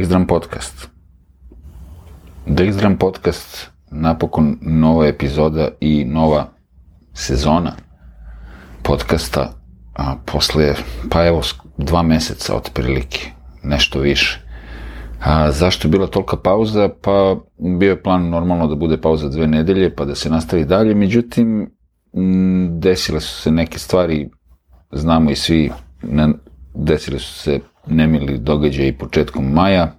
Dexdram Podcast. Dexdram Podcast, napokon nova epizoda i nova sezona podcasta, a posle, pa evo, dva meseca otprilike, nešto više. A zašto je bila tolika pauza? Pa bio je plan normalno da bude pauza dve nedelje, pa da se nastavi dalje, međutim, m, desile su se neke stvari, znamo i svi, ne, desile su se nemili događaji početkom maja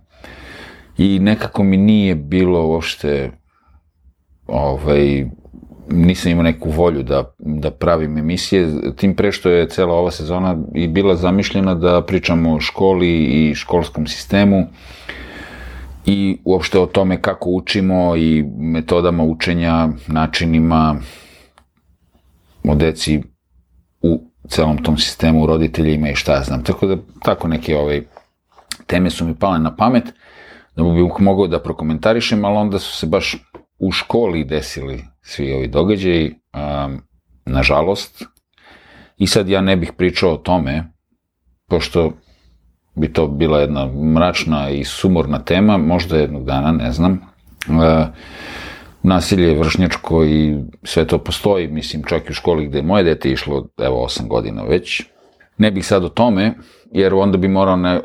i nekako mi nije bilo uopšte ovaj, nisam imao neku volju da, da pravim emisije, tim pre što je cela ova sezona i bila zamišljena da pričamo o školi i školskom sistemu i uopšte o tome kako učimo i metodama učenja, načinima o deci celom tom sistemu roditeljima i šta ja znam. Tako da, tako neke ovaj, teme su mi pale na pamet, da bih mogao da prokomentarišem, ali onda su se baš u školi desili svi ovi događaji, um, nažalost. I sad ja ne bih pričao o tome, pošto bi to bila jedna mračna i sumorna tema, možda jednog dana, ne znam. Uh, nasilje vršnjačko i sve to postoji, mislim, čak i u školi gde je moje dete išlo, evo, 8 godina već. Ne bih sad o tome, jer onda bi morao ne,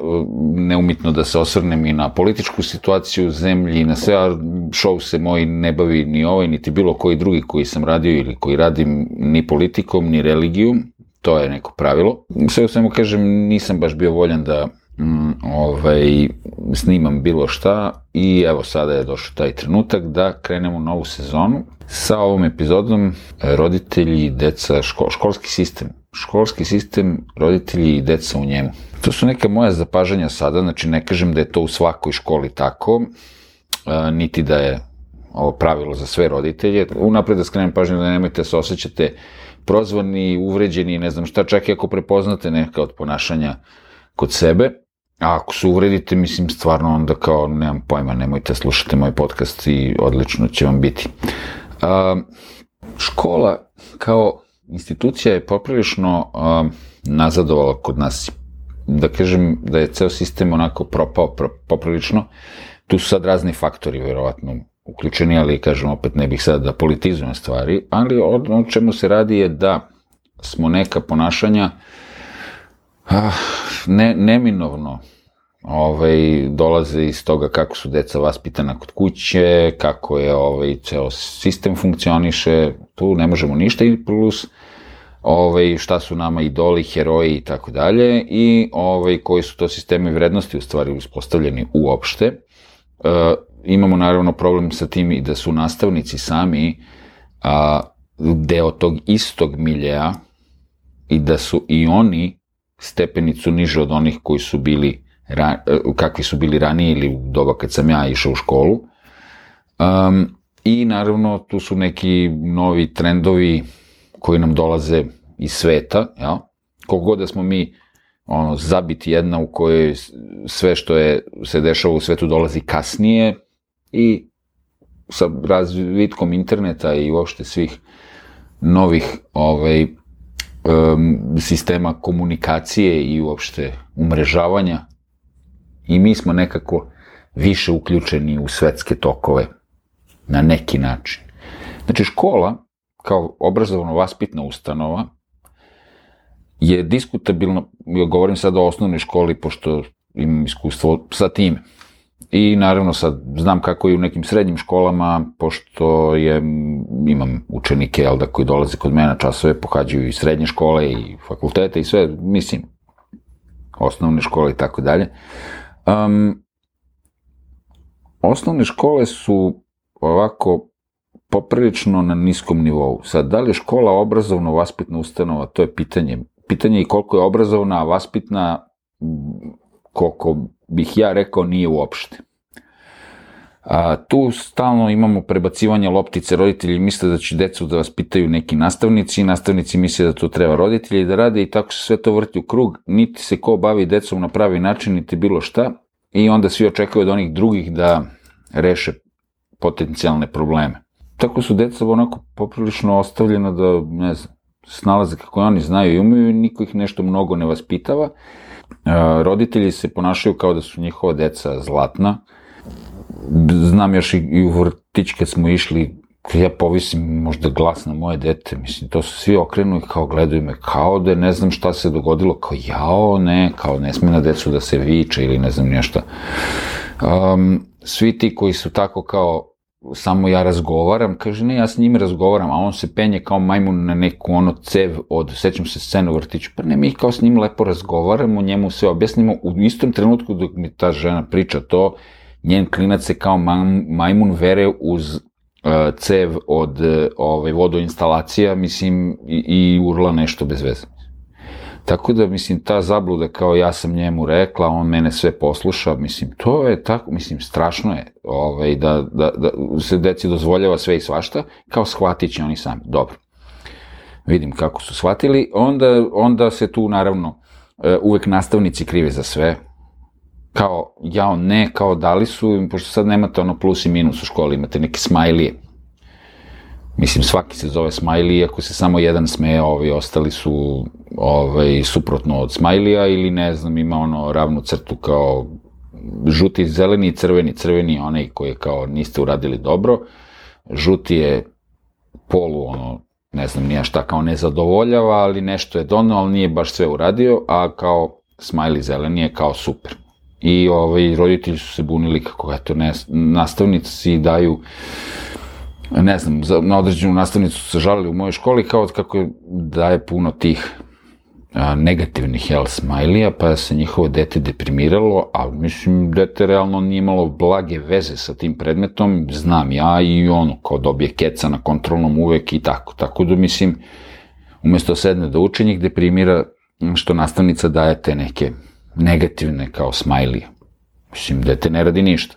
neumitno da se osvrnem i na političku situaciju u zemlji i na sve, a show se moj ne bavi ni ovaj, niti bilo koji drugi koji sam radio ili koji radim ni politikom, ni religijom, to je neko pravilo. Sve u svemu kažem, nisam baš bio voljan da mm, ovaj, snimam bilo šta i evo sada je došao taj trenutak da krenemo novu sezonu sa ovom epizodom roditelji i deca, ško, školski sistem. Školski sistem, roditelji i deca u njemu. To su neka moja zapažanja sada, znači ne kažem da je to u svakoj školi tako, a, niti da je ovo pravilo za sve roditelje. Unapred da skrenem pažnju da nemojte da se osjećate prozvani, uvređeni, ne znam šta, čak i ako prepoznate neka od ponašanja kod sebe, A ako se uvredite, mislim, stvarno onda kao, nemam pojma, nemojte slušati moj podcast i odlično će vam biti. A, škola kao institucija je poprilično a, nazadovala kod nas. Da kažem da je ceo sistem onako propao pro, poprilično. Tu su sad razni faktori, verovatno, uključeni, ali kažem opet ne bih sad da politizujem stvari, ali ono čemu se radi je da smo neka ponašanja uh, Ah, ne, neminovno ovaj, dolaze iz toga kako su deca vaspitana kod kuće, kako je ovaj, ceo sistem funkcioniše, tu ne možemo ništa i plus ovaj, šta su nama idoli, heroji i tako dalje i ovaj, koji su to sistemi vrednosti u stvari uspostavljeni uopšte. E, imamo naravno problem sa tim i da su nastavnici sami a, deo tog istog miljeja i da su i oni stepenicu niže od onih koji su bili, kakvi su bili ranije ili u doba kad sam ja išao u školu. Um, I naravno tu su neki novi trendovi koji nam dolaze iz sveta, ja? koliko god da smo mi ono, zabiti jedna u kojoj sve što je, se dešava u svetu dolazi kasnije i sa razvitkom interneta i uopšte svih novih ovaj, sistema komunikacije i uopšte umrežavanja i mi smo nekako više uključeni u svetske tokove na neki način. Znači škola kao obrazovno-vaspitna ustanova je diskutabilno, ja govorim sad o osnovnoj školi pošto imam iskustvo sa time. I naravno sad znam kako je u nekim srednjim školama, pošto je, imam učenike jel, da, koji dolaze kod mene na časove, pohađaju i srednje škole i fakultete i sve, mislim, osnovne škole i tako dalje. Um, osnovne škole su ovako poprilično na niskom nivou. Sad, da li je škola obrazovno vaspitna ustanova, to je pitanje. Pitanje je koliko je obrazovna, vaspitna, koliko bih ja rekao nije uopšte. A, tu stalno imamo prebacivanje loptice, roditelji misle da će decu da vas pitaju neki nastavnici, nastavnici misle da to treba roditelji da rade i tako se sve to vrti u krug, niti se ko bavi decom na pravi način, niti bilo šta, i onda svi očekuju od onih drugih da reše potencijalne probleme. Tako su deca onako poprilično ostavljena da, ne znam, snalaze kako oni znaju i umeju i niko ih nešto mnogo ne vaspitava, roditelji se ponašaju kao da su njihova deca zlatna. Znam još i, i u vrtić kad smo išli, ja povisim možda glas na moje dete, mislim, to su svi okrenu i kao gledaju me, kao da ne znam šta se dogodilo, kao jao, ne, kao ne sme na decu da se viče ili ne znam nešto. Um, svi ti koji su tako kao samo ja razgovaram, kaže ne, ja s njim razgovaram, a on se penje kao majmun na neku ono cev od, sećam se scenu vrtiću, pa ne, mi kao s njim lepo razgovaramo, njemu sve objasnimo, u istom trenutku dok mi ta žena priča to, njen klinac se kao majmun vere uz uh, cev od uh, ovaj, vodoinstalacija, mislim, i, i urla nešto bez veze. Tako da, mislim, ta zabluda kao ja sam njemu rekla, on mene sve posluša, mislim, to je tako, mislim, strašno je ovaj, da, da, da se deci dozvoljava sve i svašta, kao shvatit će oni sami, dobro. Vidim kako su shvatili, onda, onda se tu, naravno, e, uvek nastavnici krive za sve, kao, jao ne, kao da li su, pošto sad nemate ono plus i minus u školi, imate neke smajlije, Mislim, svaki se zove Smiley, ako se samo jedan smeje, ovi ostali su ovaj, suprotno od Smiley-a ili ne znam, ima ono ravnu crtu kao žuti, zeleni crveni. Crveni onaj koji je kao niste uradili dobro, žuti je polu ono, ne znam nija šta, kao ne zadovoljava, ali nešto je donao, ali nije baš sve uradio, a kao smiley zeleni je kao super. I ovaj, roditelji su se bunili kako, eto, ne, nastavnici daju ne znam, za, na određenu nastavnicu se žalili u mojoj školi kao kako daje puno tih a, negativnih jel, smajlija, pa se njihovo dete deprimiralo, a mislim, dete realno nije imalo blage veze sa tim predmetom, znam ja i ono, kao dobije keca na kontrolnom uvek i tako. Tako da, mislim, umesto sedne da uči, njih deprimira što nastavnica daje te neke negativne kao smajlije. Mislim, dete ne radi ništa.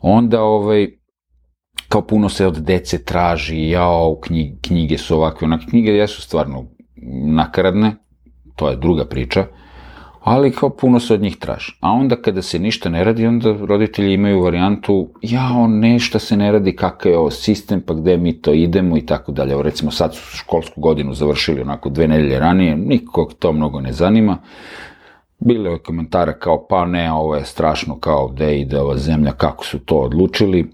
Onda, ovaj, kao puno se od dece traži, jao, knjige, knjige su ovakve, onake knjige jesu stvarno nakaradne, to je druga priča, ali kao puno se od njih traži. A onda kada se ništa ne radi, onda roditelji imaju varijantu, jao, nešto se ne radi, kakav je ovo sistem, pa gde mi to idemo i tako dalje. Evo recimo sad su školsku godinu završili onako dve nedelje ranije, nikog to mnogo ne zanima. Bilo je komentara kao, pa ne, ovo je strašno, kao gde ide ova zemlja, kako su to odlučili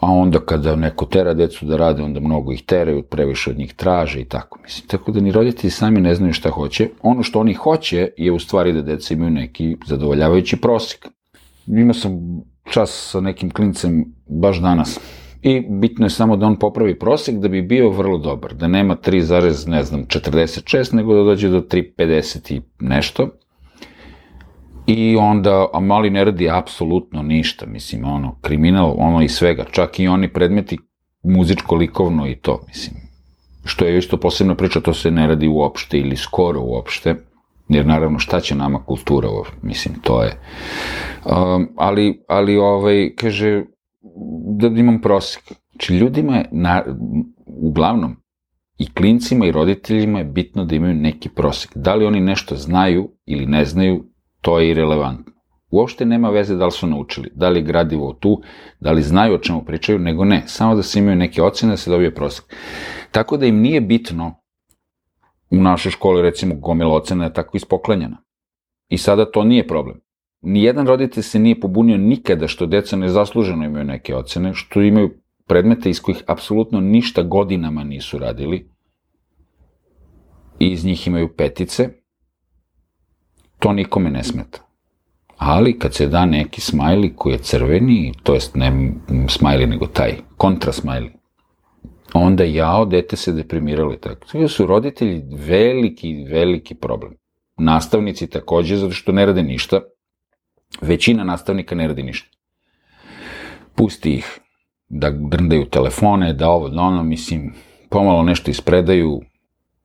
a onda kada neko tera decu da rade, onda mnogo ih teraju, previše od njih traže i tako, mislim. Tako da ni roditelji sami ne znaju šta hoće. Ono što oni hoće je u stvari da deca imaju neki zadovoljavajući prosek. Imao sam čas sa nekim klincem baš danas. I bitno je samo da on popravi prosek da bi bio vrlo dobar, da nema 3, ne znam, 46, nego da dođe do 3,50 i nešto I onda, a mali ne radi apsolutno ništa, mislim, ono, kriminal, ono i svega, čak i oni predmeti muzičko-likovno i to, mislim. Što je isto posebna priča, to se ne radi uopšte ili skoro uopšte, jer naravno šta će nama kultura, mislim, to je. Um, ali, ali, ovaj, kaže, da imam prosek. Znači, ljudima je, na, uglavnom, i klincima i roditeljima je bitno da imaju neki prosek. Da li oni nešto znaju ili ne znaju, to je irelevantno. Uopšte nema veze da li su naučili, da li gradivo tu, da li znaju o čemu pričaju, nego ne, samo da se imaju neke ocene da se dobije prosek. Tako da im nije bitno u našoj školi, recimo, gomila ocena je tako ispoklenjena. I sada to nije problem. Nijedan roditelj se nije pobunio nikada što deca nezasluženo imaju neke ocene, što imaju predmete iz kojih apsolutno ništa godinama nisu radili i iz njih imaju petice, to nikome ne smeta. Ali kad se da neki smajli koji je crveni, to jest ne smajli nego taj kontra smajli, onda jao, dete se deprimiralo i tako. To su roditelji veliki, veliki problem. Nastavnici takođe, zato što ne rade ništa. Većina nastavnika ne radi ništa. Pusti ih da drndaju telefone, da ovo, da ono, mislim, pomalo nešto ispredaju,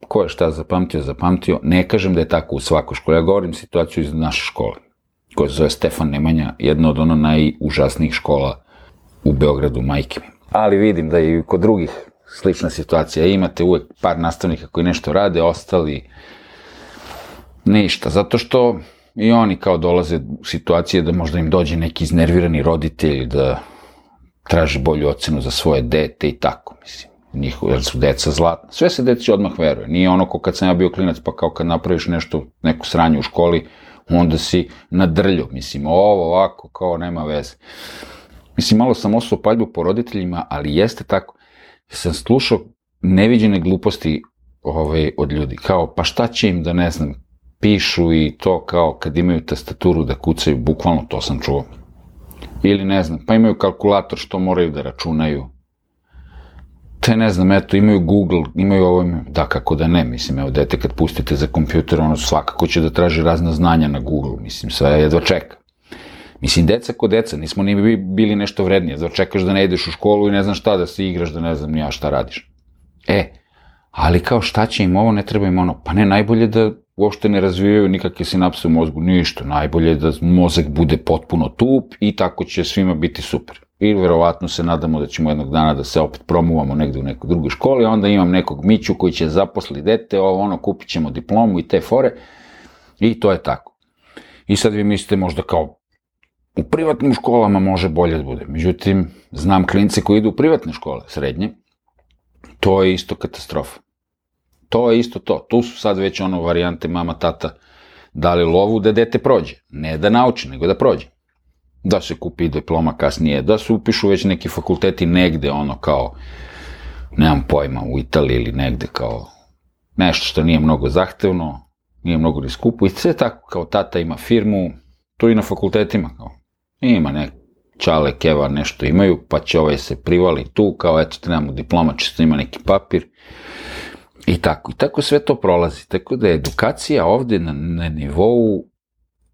ko je šta zapamtio, zapamtio. Ne kažem da je tako u svakoj školi. Ja govorim situaciju iz naše škole, koja se zove Stefan Nemanja, jedna od ono najužasnijih škola u Beogradu, majke mi. Ali vidim da i kod drugih slična situacija. Imate uvek par nastavnika koji nešto rade, ostali ništa. Zato što i oni kao dolaze u situacije da možda im dođe neki iznervirani roditelj da traži bolju ocenu za svoje dete i tako, mislim njihov, jer su deca zlatna. Sve se deci odmah veruje. Nije ono ko kad sam ja bio klinac, pa kao kad napraviš nešto, neku sranje u školi, onda si na drlju, mislim, ovo ovako, kao nema veze. Mislim, malo sam osao paljbu po roditeljima, ali jeste tako. Sam slušao neviđene gluposti ovaj, od ljudi, kao, pa šta će im da ne znam, pišu i to kao kad imaju tastaturu da kucaju, bukvalno to sam čuo. Ili ne znam, pa imaju kalkulator što moraju da računaju. Te ne znam, eto, imaju Google, imaju ovo, da kako da ne, mislim, evo, dete kad pustite za kompjuter, ono svakako će da traži razna znanja na Google, mislim, sve jedva čeka. Mislim, deca ko deca, nismo ni bili nešto vrednije, da čekaš da ne ideš u školu i ne znam šta da se igraš, da ne znam ni ja šta radiš. E, ali kao šta će im ovo, ne treba im ono, pa ne, najbolje da uopšte ne razvijaju nikakve sinapse u mozgu, ništa, najbolje je da mozak bude potpuno tup i tako će svima biti super. I verovatno se nadamo da ćemo jednog dana da se opet promuvamo negde u nekoj drugoj školi, onda imam nekog Miću koji će zaposli dete, ovo ono, kupit ćemo diplomu i te fore, i to je tako. I sad vi mislite možda kao, u privatnim školama može bolje da bude. Međutim, znam klince koji idu u privatne škole, srednje, to je isto katastrofa. To je isto to. Tu su sad već ono varijante mama, tata dali lovu da dete prođe. Ne da nauči, nego da prođe. Da se kupi diploma kasnije, da se upišu već neki fakulteti negde, ono kao, nemam pojma, u Italiji ili negde kao nešto što nije mnogo zahtevno, nije mnogo ni skupo i sve tako, kao tata ima firmu, to i na fakultetima, kao, ima ne, čale, keva, nešto imaju, pa će ovaj se privali tu, kao eto, trebamo diploma, čisto ima neki papir, I tako, i tako sve to prolazi. Tako da je edukacija ovde na, na nivou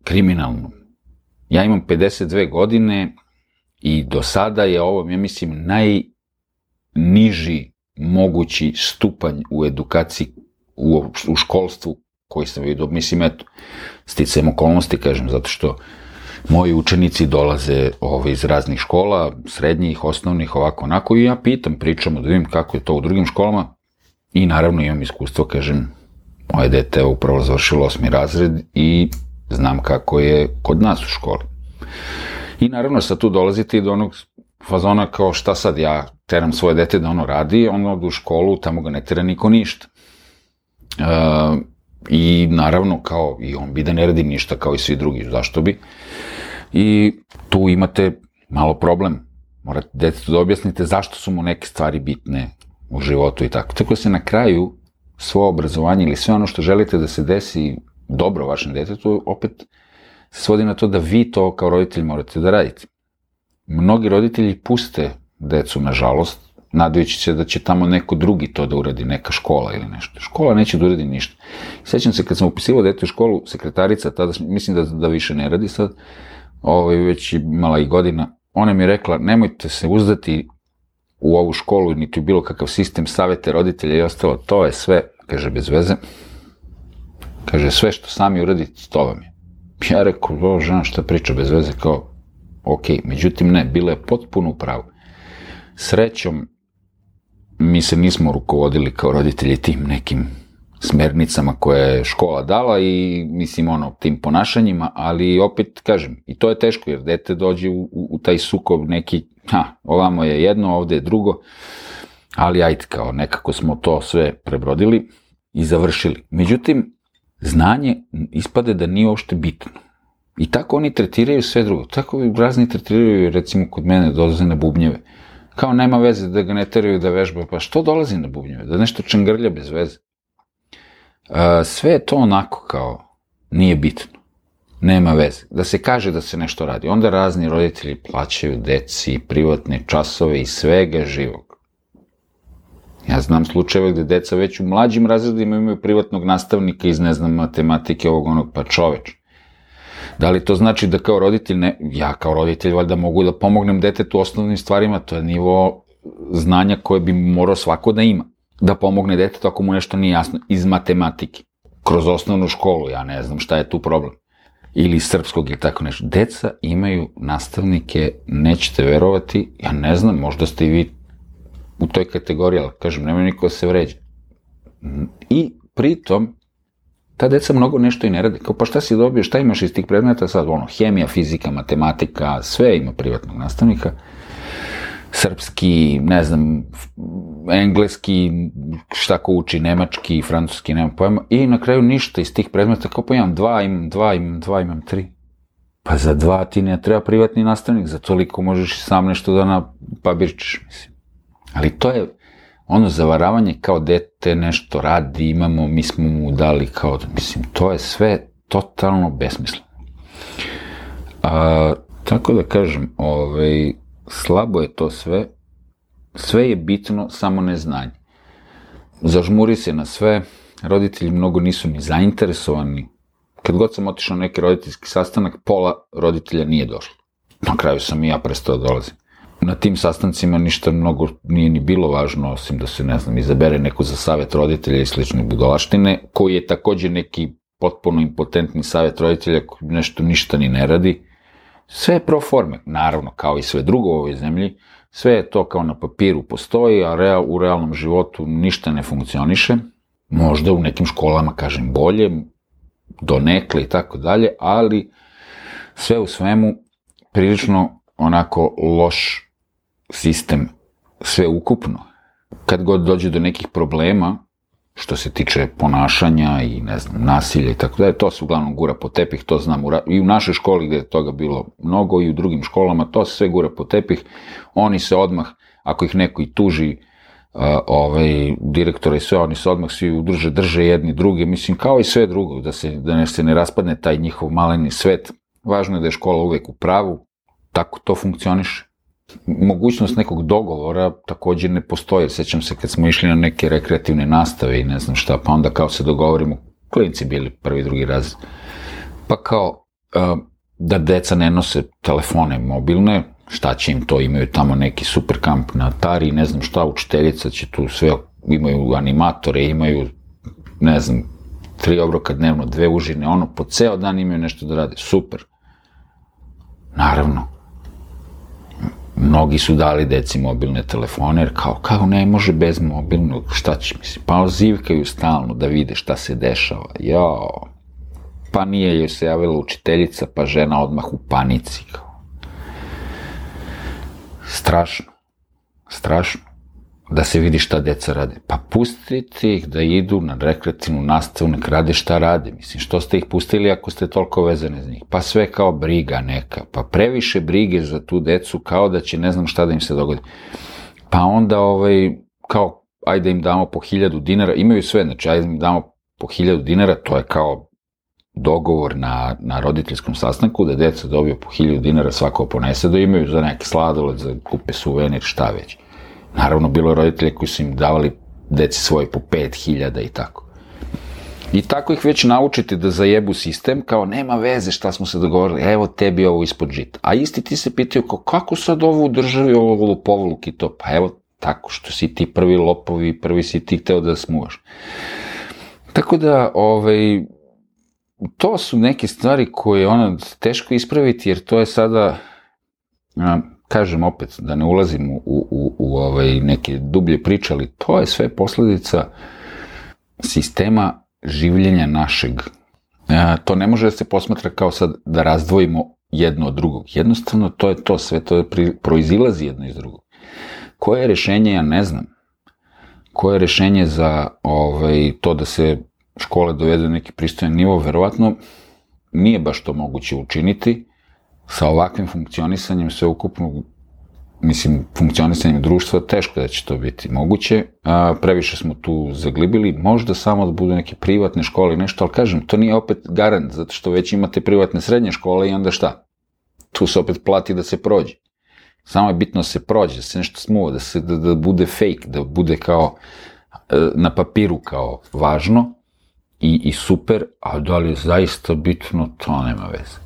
kriminalnom. Ja imam 52 godine i do sada je ovo, ja mislim, najniži mogući stupanj u edukaciji, u, u školstvu koji sam vidio. Mislim, eto, sticajem okolnosti, kažem, zato što moji učenici dolaze ovaj, iz raznih škola, srednjih, osnovnih, ovako, onako, i ja pitam, pričamo da vidim kako je to u drugim školama, I naravno imam iskustvo, kažem, moje dete je upravo završilo osmi razred i znam kako je kod nas u školi. I naravno sad tu dolazite i do onog fazona kao šta sad ja teram svoje dete da ono radi, ono od u školu, tamo ga ne tera niko ništa. E, I naravno kao i on bi da ne radi ništa kao i svi drugi, zašto bi? I tu imate malo problem. Morate detetu da objasnite zašto su mu neke stvari bitne, u životu i tako. Tako da se na kraju svo obrazovanje ili sve ono što želite da se desi dobro vašem detetu, opet se svodi na to da vi to kao roditelj morate da radite. Mnogi roditelji puste decu, nažalost, nadajući se da će tamo neko drugi to da uradi, neka škola ili nešto. Škola neće da uradi ništa. Sećam se kad sam upisivao dete u školu, sekretarica, tada mislim da, da više ne radi sad, ovaj, već imala i godina, ona mi je rekla, nemojte se uzdati u ovu školu, niti u bilo kakav sistem savete roditelja i ostalo, to je sve, kaže, bez veze. Kaže, sve što sami uradite, to vam je. Ja rekao, o, žena šta priča bez veze, kao, ok, međutim ne, bila je potpuno upravo. Srećom, mi se nismo rukovodili kao roditelji tim nekim smernicama koje je škola dala i mislim ono tim ponašanjima, ali opet kažem i to je teško jer dete dođe u, u, u taj sukob neki, ha, ovamo je jedno, ovde je drugo, ali ajde kao nekako smo to sve prebrodili i završili. Međutim, znanje ispade da nije uopšte bitno. I tako oni tretiraju sve drugo. Tako razni tretiraju, recimo, kod mene dolaze na bubnjeve. Kao nema veze da ga ne teraju da vežba, pa što dolazi na bubnjeve? Da nešto čangrlja bez veze sve je to onako kao nije bitno. Nema veze. Da se kaže da se nešto radi. Onda razni roditelji plaćaju deci privatne časove i svega živog. Ja znam slučajeve gde deca već u mlađim razredima imaju privatnog nastavnika iz, ne znam, matematike ovog onog, pa čoveč. Da li to znači da kao roditelj, ne, ja kao roditelj valjda mogu da pomognem detetu osnovnim stvarima, to je nivo znanja koje bi morao svako da ima da pomogne detetu ako mu nešto nije jasno iz matematike. Kroz osnovnu školu, ja ne znam šta je tu problem. Ili srpskog ili tako nešto. Deca imaju nastavnike, nećete verovati, ja ne znam, možda ste i vi u toj kategoriji, ali kažem, nema niko da se vređa. I pritom, ta deca mnogo nešto i ne rade. Kao, pa šta si dobio, šta imaš iz tih predmeta sad? Ono, hemija, fizika, matematika, sve ima privatnog nastavnika srpski, ne znam, engleski, šta ko uči, nemački, francuski, nemam pojma, i na kraju ništa iz tih predmeta, kao pa imam dva, imam dva, imam dva, imam tri. Pa za dva ti ne treba privatni nastavnik, za toliko možeš sam nešto da na papirčiš, mislim. Ali to je ono zavaravanje kao dete nešto radi, imamo, mi smo mu dali kao, mislim, to je sve totalno besmisleno. A, tako da kažem, ovaj, slabo je to sve, sve je bitno, samo neznanje. Zažmuri se na sve, roditelji mnogo nisu ni zainteresovani. Kad god sam otišao na neki roditeljski sastanak, pola roditelja nije došlo. Na kraju sam i ja prestao da dolazim. Na tim sastancima ništa mnogo nije ni bilo važno, osim da se, ne znam, izabere neko za savet roditelja i slične budolaštine, koji je takođe neki potpuno impotentni savet roditelja koji nešto ništa ni ne radi. Sve je pro forme, naravno, kao i sve drugo u ovoj zemlji, sve je to kao na papiru postoji, a real, u realnom životu ništa ne funkcioniše. Možda u nekim školama, kažem, bolje, donekle i tako dalje, ali sve u svemu prilično onako loš sistem sve ukupno. Kad god dođe do nekih problema, što se tiče ponašanja i ne znam, nasilja i tako dalje, to se uglavnom gura po tepih, to znam i u našoj školi gde je toga bilo mnogo i u drugim školama, to se sve gura po tepih, oni se odmah, ako ih neko i tuži, uh, ovaj, direktora i sve, oni se odmah svi udrže, drže jedni druge, mislim, kao i sve drugo, da se, da ne, se ne raspadne taj njihov maleni svet. Važno je da je škola uvek u pravu, tako to funkcioniše mogućnost nekog dogovora takođe ne postoji. Sećam se kad smo išli na neke rekreativne nastave i ne znam šta, pa onda kao se dogovorimo, klinci bili prvi, drugi raz, pa kao da deca ne nose telefone mobilne, šta će im to, imaju tamo neki super kamp na Atari, ne znam šta, učiteljica će tu sve, imaju animatore, imaju, ne znam, tri obroka dnevno, dve užine, ono, po ceo dan imaju nešto da rade, super. Naravno, mnogi su dali deci mobilne telefone, jer kao, kao ne može bez mobilnog, šta će mislim, pa zivkaju stalno da vide šta se dešava, jo, pa nije joj se javila učiteljica, pa žena odmah u panici, kao. Strašno, strašno da se vidi šta deca rade. Pa pustite ih da idu na rekreativnu nastavu, nek rade šta rade. Mislim, što ste ih pustili ako ste toliko vezane za njih? Pa sve kao briga neka. Pa previše brige za tu decu kao da će ne znam šta da im se dogodi. Pa onda ovaj, kao, ajde im damo po hiljadu dinara, imaju sve, znači ajde im damo po hiljadu dinara, to je kao dogovor na, na roditeljskom sastanku, da deca dobiju po hiljadu dinara svako ponese, da imaju za neke sladoled, za kupe suvenir, šta već. Naravno, bilo je roditelje koji su im davali deci svoje po 5000 i tako. I tako ih već naučite da zajebu sistem, kao nema veze šta smo se dogovorili, evo tebi ovo ispod žita. A isti ti se pitaju kao kako sad ovo u državi ovo lopovluk i to? Pa evo tako što si ti prvi lopovi, prvi si ti hteo da smuvaš. Tako da, ovaj, to su neke stvari koje ono teško ispraviti, jer to je sada, kažem opet, da ne ulazim u, u, u ovaj neke dublje priče, ali to je sve posledica sistema življenja našeg. E, to ne može da se posmatra kao sad da razdvojimo jedno od drugog. Jednostavno, to je to, sve to je pri, proizilazi jedno iz drugog. Koje je rešenje, ja ne znam. Koje je rešenje za ovaj, to da se škole dovedu na neki pristojan nivo, verovatno nije baš to moguće učiniti, sa ovakvim funkcionisanjem sve ukupno mislim, funkcionisanjem društva, teško da će to biti moguće. A, previše smo tu zaglibili, možda samo da budu neke privatne škole i nešto, ali kažem, to nije opet garant, zato što već imate privatne srednje škole i onda šta? Tu se opet plati da se prođe. Samo je bitno da se prođe, da se nešto smuva, da, se, da, da bude fake, da bude kao e, na papiru kao važno i, i super, a da li je zaista bitno, to nema veze.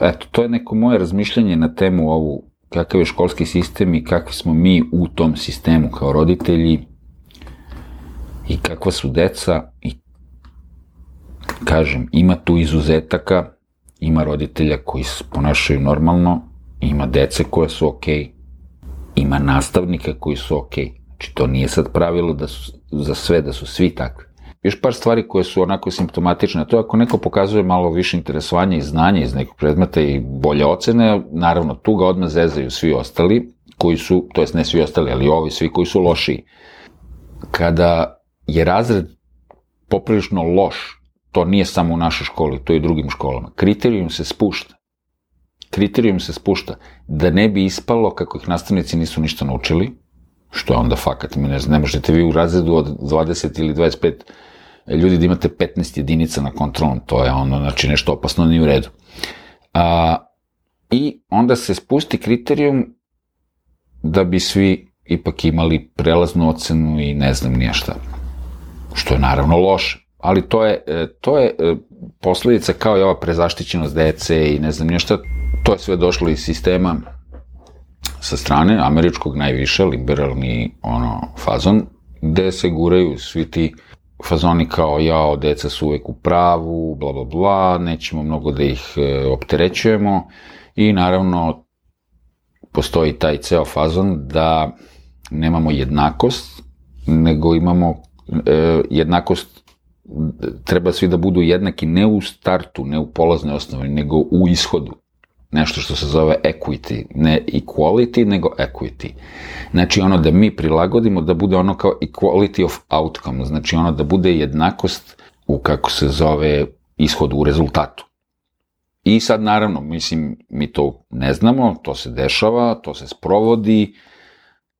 Eto, to je neko moje razmišljanje na temu ovu kakav je školski sistem i kakvi smo mi u tom sistemu kao roditelji i kakva su deca i kažem, ima tu izuzetaka, ima roditelja koji se ponašaju normalno, ima dece koje su okej, okay, ima nastavnika koji su okej. Okay. Znači, to nije sad pravilo da su, za sve, da su svi takvi. Još par stvari koje su onako simptomatične, to je ako neko pokazuje malo više interesovanja i znanja iz nekog predmeta i bolje ocene, naravno tu ga odmah zezaju svi ostali, koji su, to jest ne svi ostali, ali ovi svi koji su lošiji. kada je razred poprilično loš, to nije samo u našoj školi, to je i u drugim školama, kriterijum se spušta. Kriterijum se spušta da ne bi ispalo kako ih nastavnici nisu ništa naučili, što je onda fakat, ne, ne možete vi u razredu od 20 ili 25 ljudi da imate 15 jedinica na kontrolnom, to je ono, znači nešto opasno nije u redu. A, I onda se spusti kriterijum da bi svi ipak imali prelaznu ocenu i ne znam nije šta. Što je naravno loše. Ali to je, e, to je e, posledica kao i ova prezaštićenost dece i ne znam nije šta. To je sve došlo iz sistema sa strane američkog najviše, liberalni ono, fazon, gde se guraju svi ti fazoni kao jao, deca su uvek u pravu, bla bla bla, nećemo mnogo da ih e, opterećujemo. I naravno postoji taj ceo fazon da nemamo jednakost, nego imamo e, jednakost treba svi da budu jednaki ne u startu, ne u polaznoj osnovi, nego u ishodu nešto što se zove equity, ne equality, nego equity. Znači ono da mi prilagodimo da bude ono kao equality of outcome, znači ono da bude jednakost u kako se zove ishod u rezultatu. I sad naravno, mislim, mi to ne znamo, to se dešava, to se sprovodi,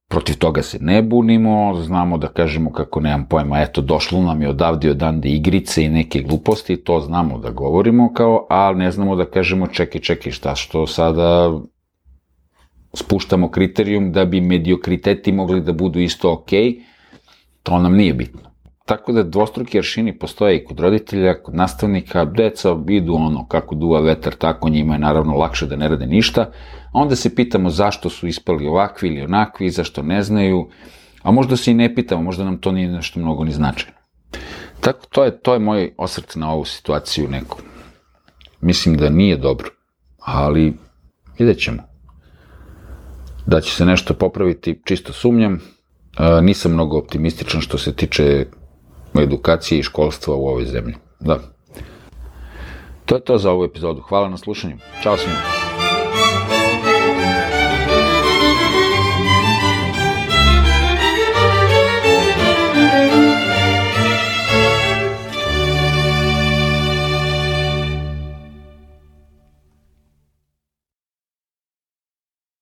protiv toga se ne bunimo, znamo da kažemo kako nemam pojma, eto, došlo nam je odavde odande igrice i neke gluposti, to znamo da govorimo kao, a ne znamo da kažemo čekaj, čekaj, šta što sada spuštamo kriterijum da bi mediokriteti mogli da budu isto ok, to nam nije bitno. Tako da dvostruki aršini postoje i kod roditelja, kod nastavnika, deca idu ono kako duva vetar, tako njima je naravno lakše da ne rade ništa, onda se pitamo zašto su ispali ovakvi ili onakvi, zašto ne znaju, a možda se i ne pitamo, možda nam to nije nešto mnogo ni značajno. Tako, to je, to je moj osvrt na ovu situaciju neku. Mislim da nije dobro, ali vidjet ćemo. Da će se nešto popraviti, čisto sumnjam. E, nisam mnogo optimističan što se tiče edukacije i školstva u ovoj zemlji. Da. To je to za ovu epizodu. Hvala na slušanju. Ćao svima.